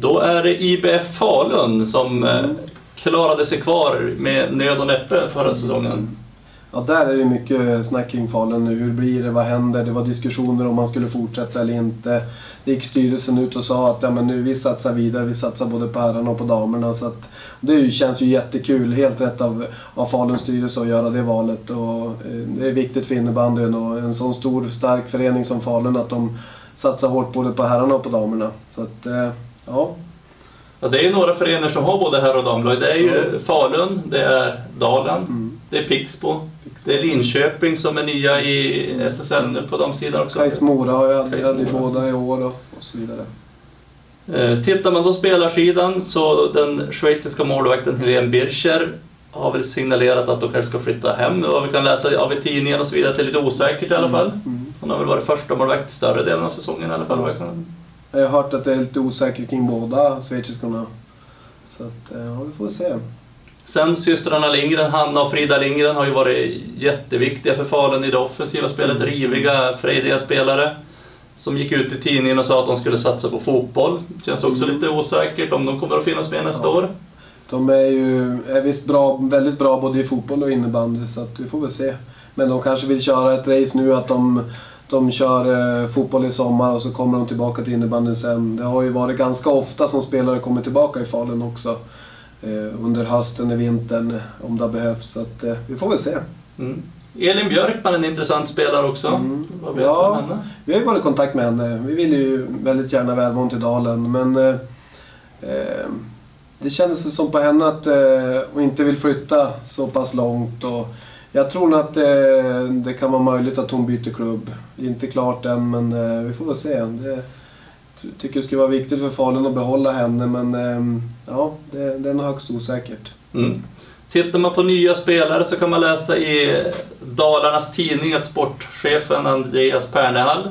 Då är det IBF Falun som eh, klarade sig kvar med nöd och näppe förra säsongen. Ja, där är det mycket snack kring Falun nu. Hur blir det? Vad händer? Det var diskussioner om man skulle fortsätta eller inte. Det gick styrelsen ut och sa att ja, men nu, vi satsar vidare. Vi satsar både på herrarna och på damerna. Så att, det känns ju jättekul. Helt rätt av, av Faluns styrelse att göra det valet. Och, eh, det är viktigt för innebandyn och en sån stor stark förening som Falun att de satsar hårt både på herrarna och på damerna. Så att, eh, ja, Ja, det är ju några föreningar som har både herr och damlag. Det är ju Falun, det är Dalen, Mm. det är Pixbo, det är Linköping som är nya i SSL nu på damsidan också. Kais Mora har jag Kais hade båda i år och, och så vidare. Eh, Tittar man då spelarsidan så den schweiziska målvakten Helene Bircher har väl signalerat att de kanske ska flytta hem. Vad vi kan läsa av i tidningen och så vidare. Det är lite osäkert i alla fall. Mm. Hon har väl varit första målvakt större delen av säsongen i alla fall. vad jag har hört att det är lite osäkert kring båda schweiziskorna. Så att, eh, ja, vi får se. Sen systrarna Lindgren, Hanna och Frida Lindgren har ju varit jätteviktiga för Falun i det offensiva spelet. Mm. Riviga, frejdiga spelare. Som gick ut i tidningen och sa att de skulle satsa på fotboll. Känns också Mm. lite osäkert om de kommer att finnas med nästa Ja. år. De är ju är visst bra, väldigt bra både i fotboll och innebandy så att vi får väl se. Men de kanske vill köra ett race nu att de, de kör eh, fotboll i sommar och så kommer de tillbaka till innebandyn sen. Det har ju varit ganska ofta som spelare kommer tillbaka i Falun också. Eh, under hösten, i vintern om det behövs. Så att, eh, vi får väl se. Mm. Elin Björkman, en intressant spelare också. Mm. Vad vet Ja. om henne? Vi har ju varit i kontakt med henne. Vi vill ju väldigt gärna välmån till Dalen men eh, eh, det kändes som på henne att eh, hon inte vill flytta så pass långt. Och jag tror nog att eh, det kan vara möjligt att hon byter klubb. Det inte klart än men eh, vi får väl se. Det, ty- tycker det skulle vara viktigt för Falun att behålla henne men eh, ja, det, det är nog högst osäkert. Mm. Tittar man på nya spelare så kan man läsa i Dalarnas Tidning att sportchefen Andreas Pernehall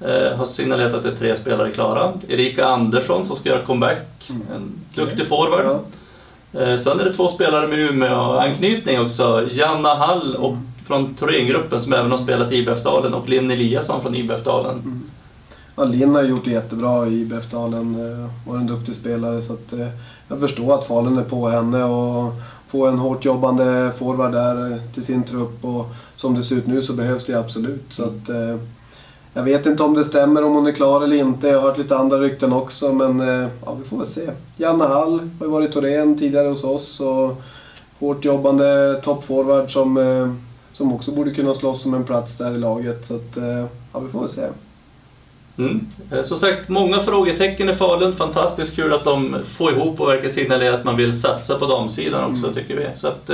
eh, har signalerat att det är tre spelare klara. Erika Andersson som ska göra comeback, Mm. en duktig forward. Ja. Eh, sen är det två spelare med Umeå-anknytning också. Janna Hall och, från Thorengruppen som även har spelat i IBF Dalen och Linn Eliasson från IBF Dalen. Mm. Ja, Linn har gjort det jättebra i IBF Dalen. eh, Var en duktig spelare så att eh, jag förstår att Falun är på henne och få en hårt jobbande forward där eh, till sin trupp och som det ser ut nu så behövs det absolut. Så att, jag vet inte om det stämmer om hon är klar eller inte. Jag har hört lite andra rykten också men eh, ja, vi får väl se. Janna Hall har ju varit Torén tidigare hos oss och hårt jobbande toppforward som, eh, som också borde kunna slåss om en plats där i laget. Så att, eh, ja, vi får väl se. Mm. Som sagt, många frågetecken i Falun. Fantastiskt kul att de får ihop och verkar signalera att man vill satsa på damsidan också Mm. tycker vi. Så att,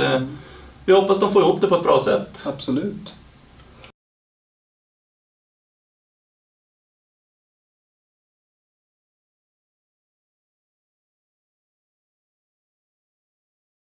vi hoppas de får ihop det på ett bra sätt. Absolut.